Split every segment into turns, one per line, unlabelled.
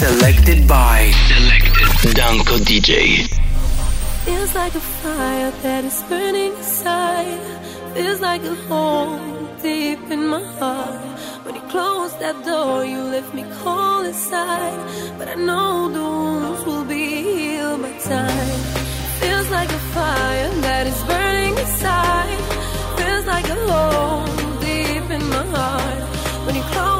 Selected by Selected Danko DJ.
Feels like a fire that is burning inside. Feels like a hole deep in my heart. When you close that door, you left me cold inside. But I know the wounds will be healed by time. Feels like a fire that is burning inside. Feels like a hole deep in my heart. When you close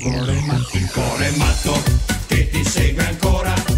cuore matto, un cuore matto che ti
segue ancora.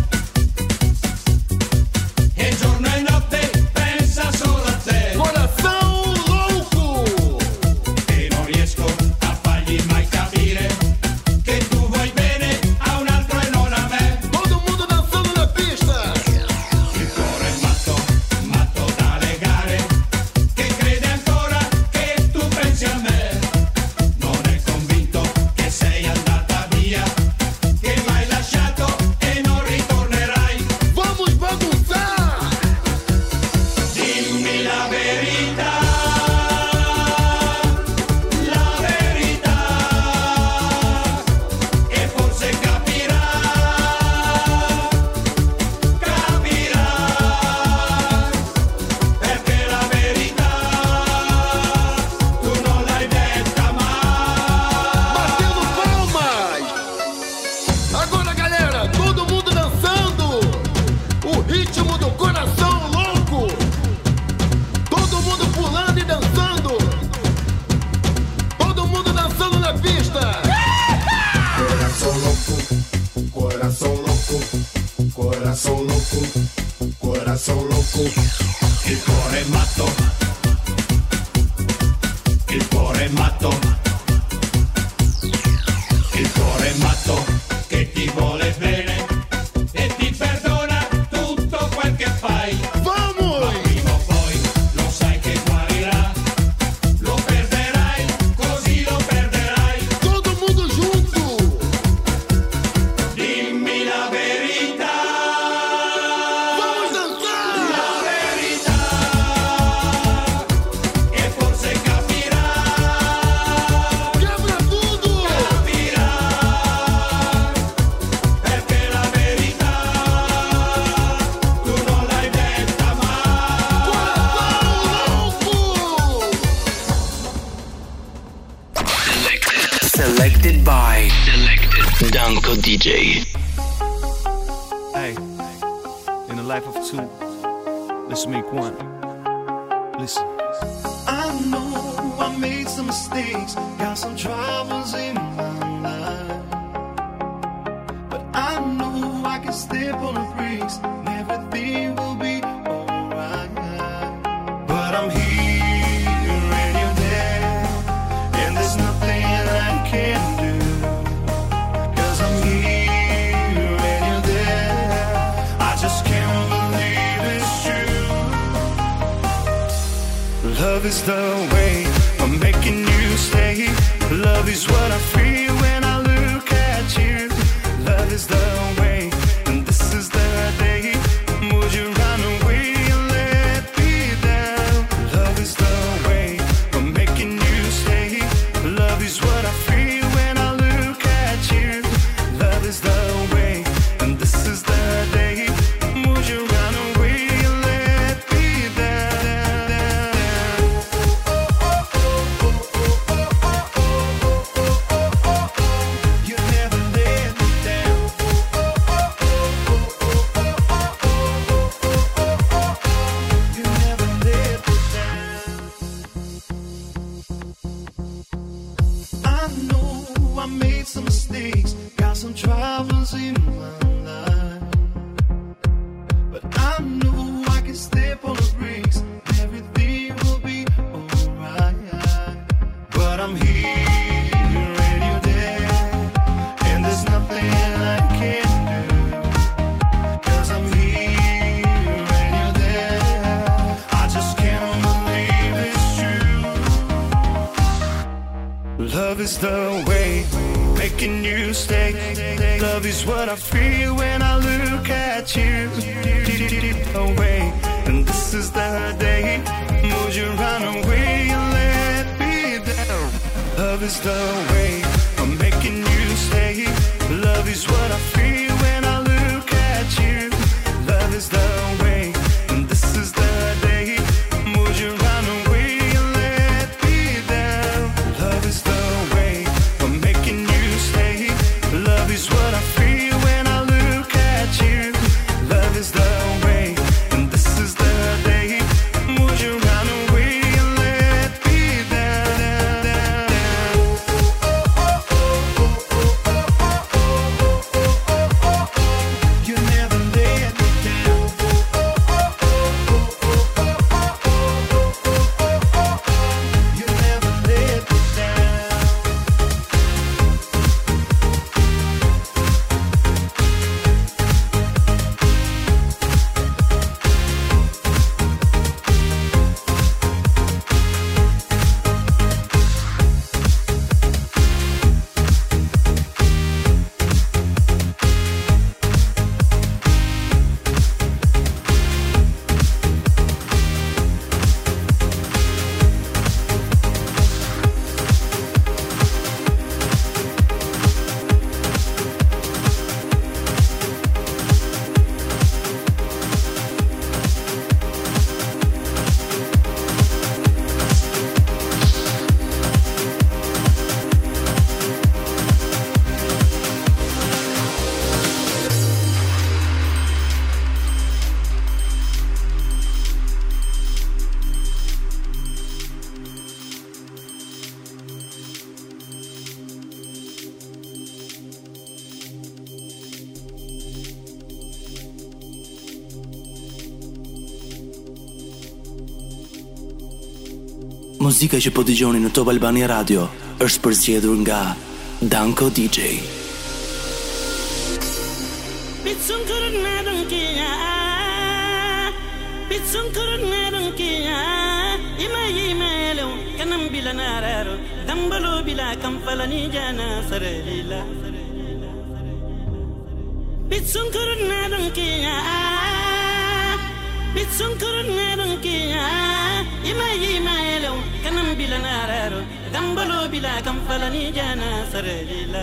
Love is the way I'm making you stay. Love is what I feel.
Muzika që po dëgjoni në Top Albania Radio është përzgjedhur nga Danko DJ.
Bitsun kurun merun kiya Bitsun kurun merun kiya Ima yimelo kanam bilanararu Dambalo bila kampalani jana sarelila Bitsun kurun merun kiya bitsun kurun ngelun ki ima ima elo kanam bilanararo dambalo bila kamfalani jana
sarila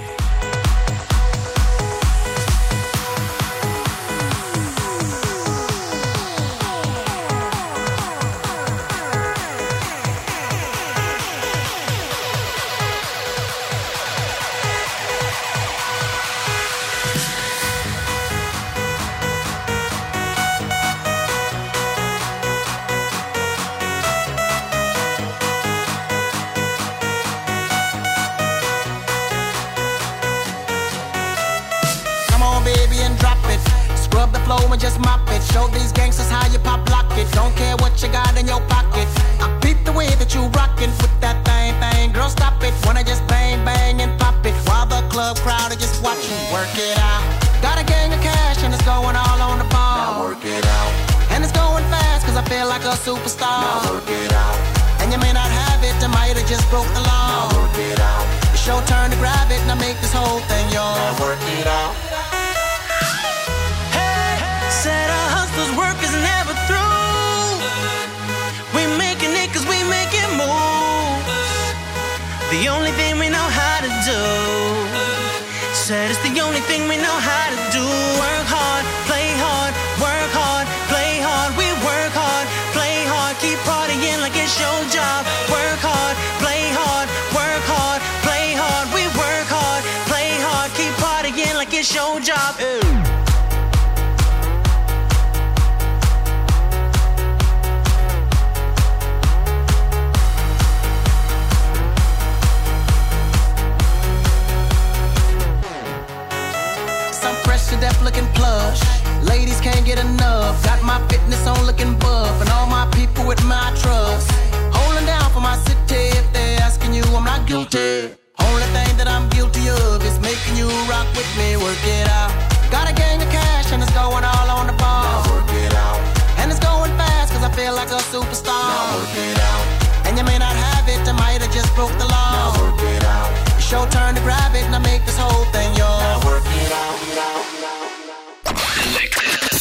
perfectly work it out. Got a gang of cash and it's going all on the ball. Now work it out. And it's going fast cause I feel like a superstar. Now work it out. And you may not have it, I might have just broke the law. Now work it out. It's your turn to grab it and I make this whole thing yours. Now work it out.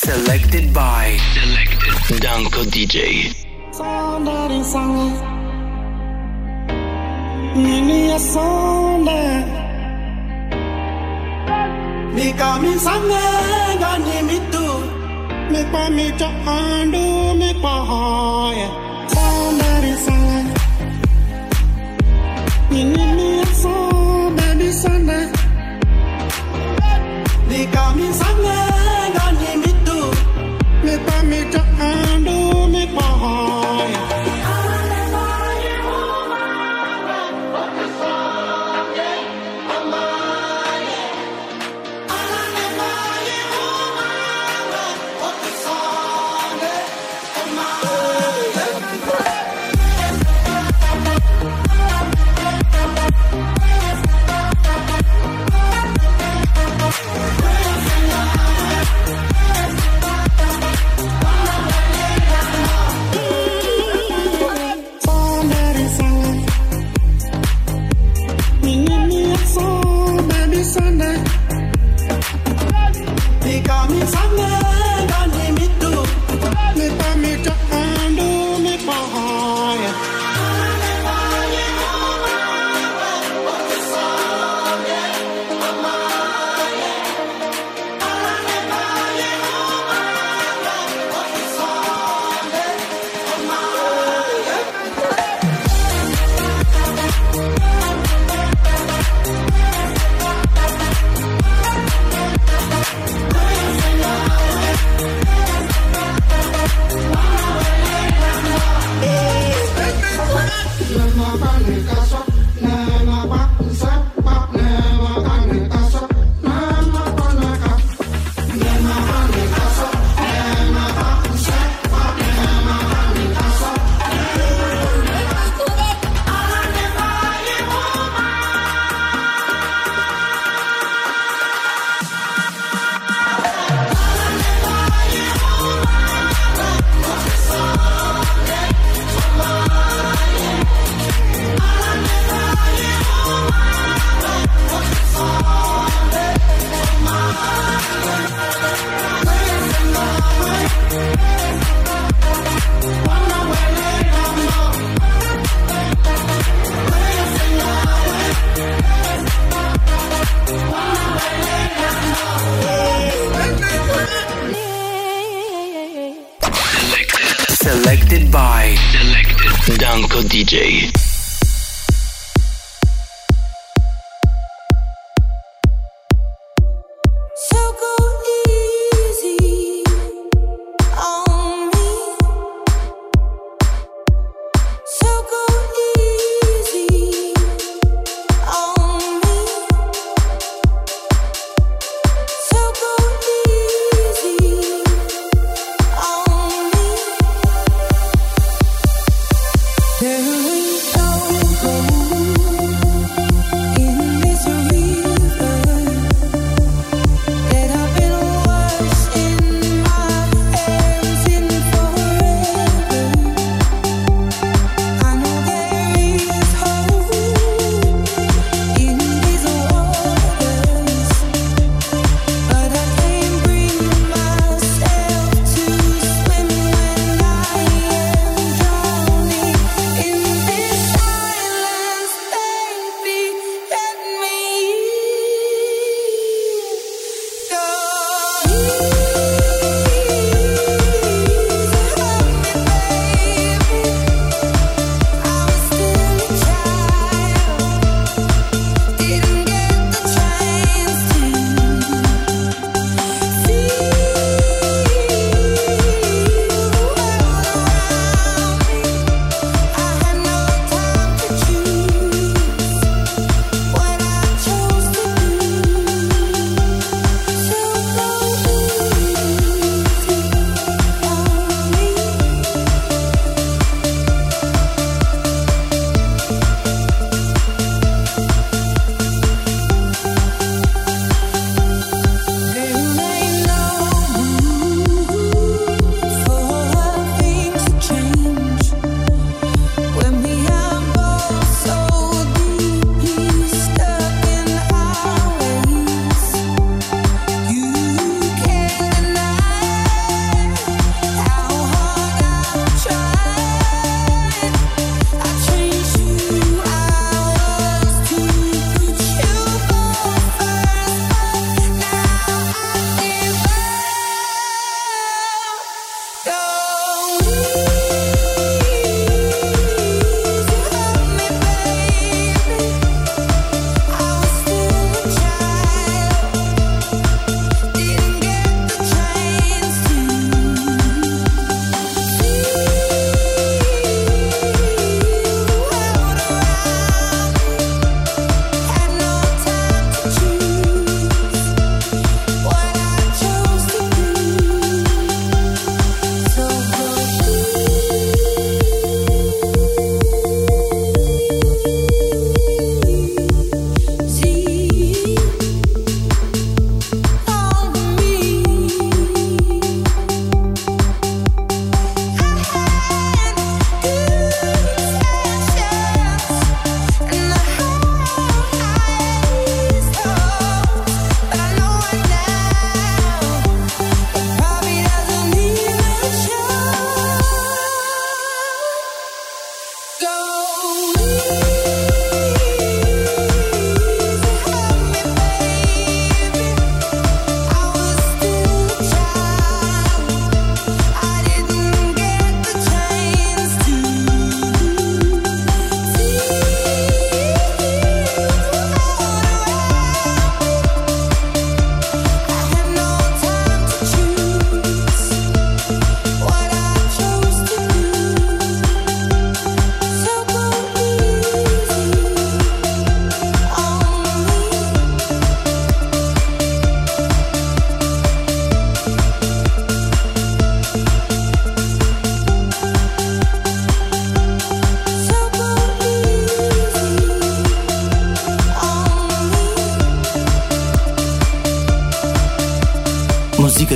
Selected. By Selected Danko DJ.
Sunday, Sunday. Sunday mi sangenga ni mitu mikwa micho andu
ni
ni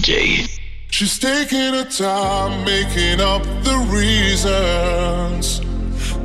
DJ.
She's taking her time making up the reasons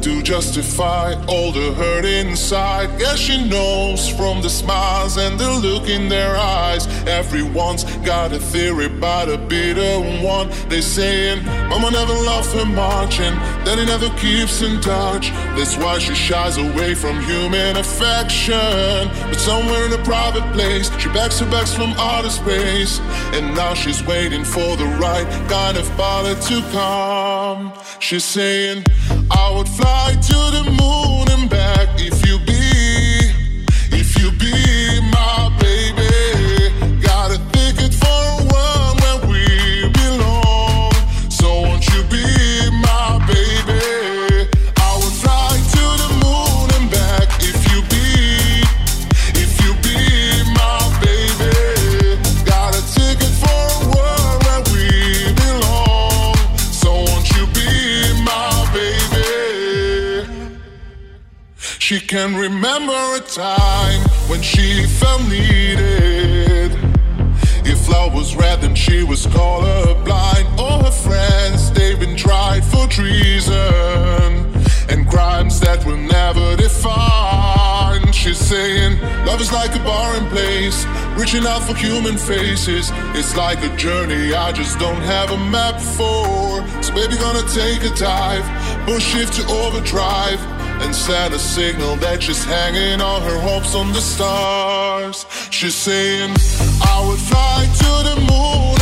to justify all the hurt inside. Yeah, she knows from the smiles and the look in their eyes. Everyone's got a theory about a bitter one. They're saying, Mama never loved her much, and that he never keeps in touch. That's why she shies away from human affection. But somewhere in a private place, she backs her backs from outer space. And now she's waiting for the right kind of pilot to come. She's saying, I would fly to the moon and back if can remember a time when she felt needed. If love was red, then she was colorblind. All her friends, they've been tried for treason and crimes that will never define. She's saying, Love is like a barren place, reaching out for human faces. It's like a journey I just don't have a map for. So, baby, gonna take a dive, push shift to overdrive and sent a signal that she's hanging all her hopes on the stars. She's saying, I would fly to the moon.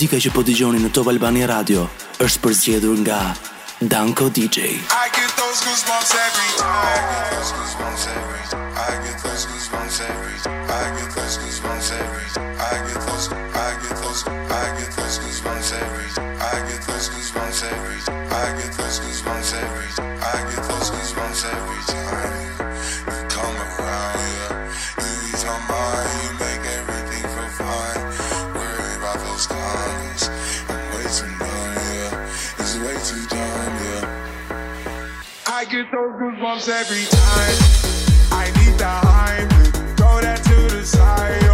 Muzika që po dëgjoni në Top Albani Radio është përzgjedhur nga Danko DJ.
I get those goosebumps every time. I get those goosebumps every time. I get those goosebumps every time. I get those goosebumps every time. goosebumps every time. I need the high, throw that to the side.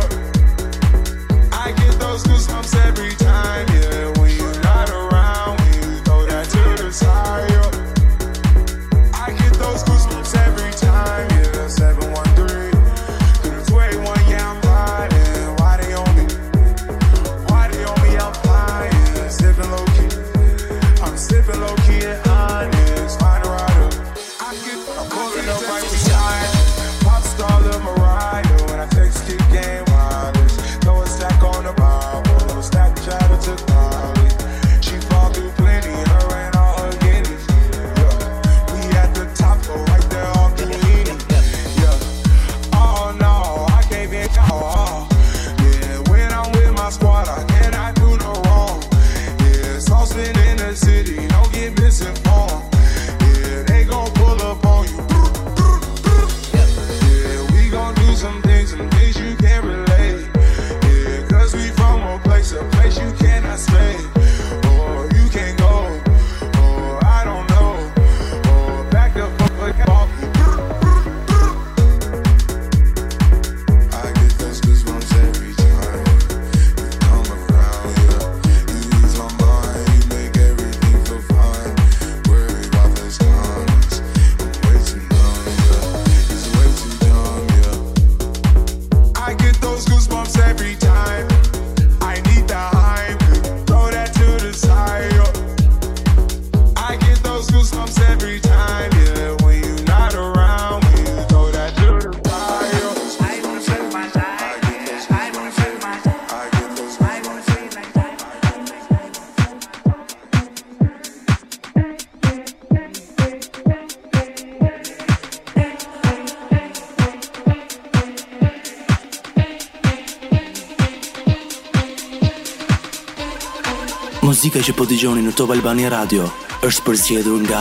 muzika që po dëgjoni në Top Albania Radio është përzgjedhur nga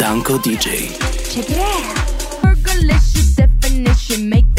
Danko DJ.
Check it out. Percolation definition make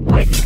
fitness.